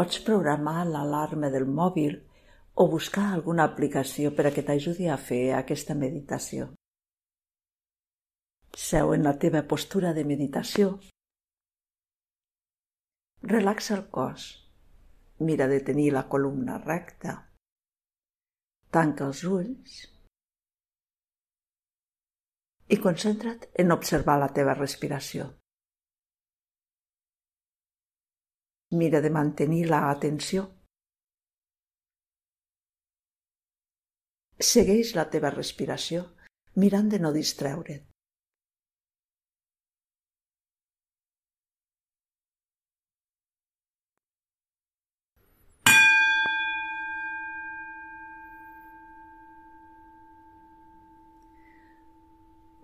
Pots programar l'alarma del mòbil o buscar alguna aplicació per a que t'ajudi a fer aquesta meditació. Seu en la teva postura de meditació. Relaxa el cos. Mira de tenir la columna recta. Tanca els ulls i concentra't en observar la teva respiració. Mira de mantenir la atenció. Segueix la teva respiració mirant de no distreure't.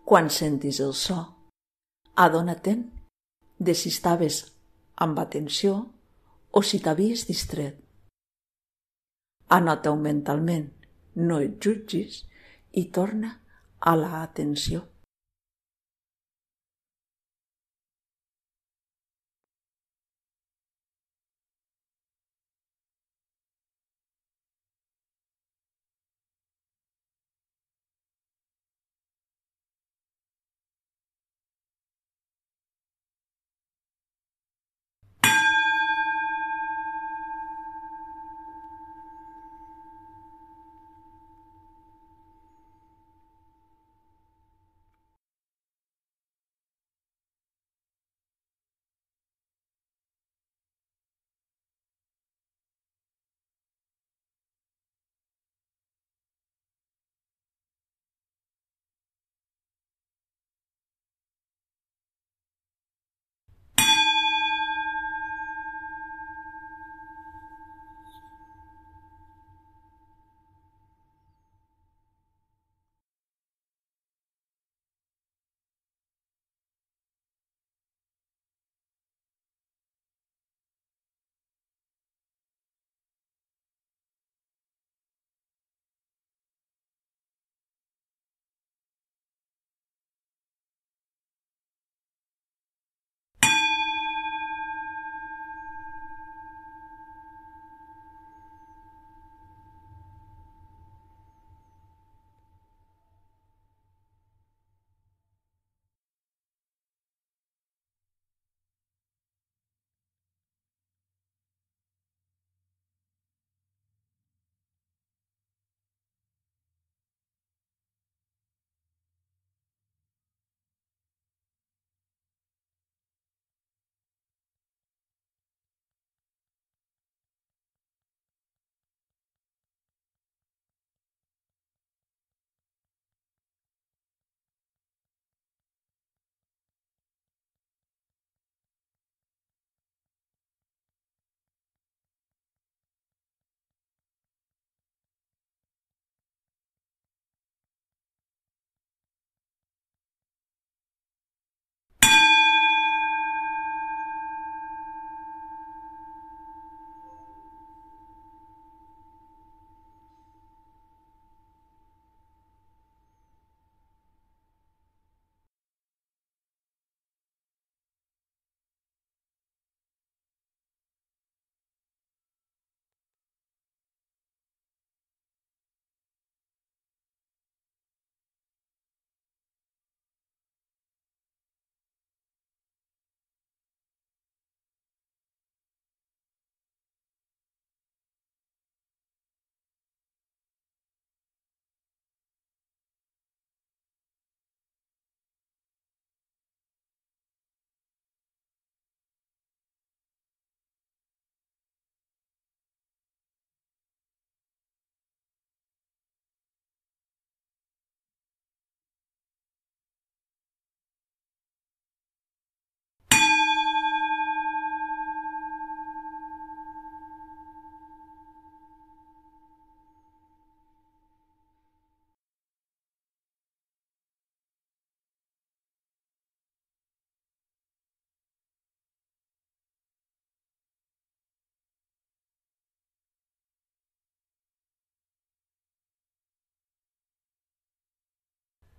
Quan sentis el so, adona-te'n de si estaves amb atenció o si t'havies distret. Anota-ho mentalment, no et jutgis i torna a la atenció.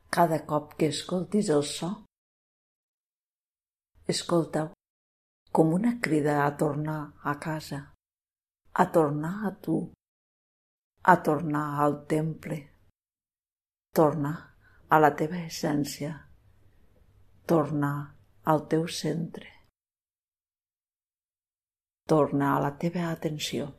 Cada cop que escoltis el so, escolta-ho com una crida a tornar a casa. a tornar a tu, a tornar al temple, torna a la teva essència, torna al teu centre, torna a la teva atenció.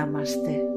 Namaste.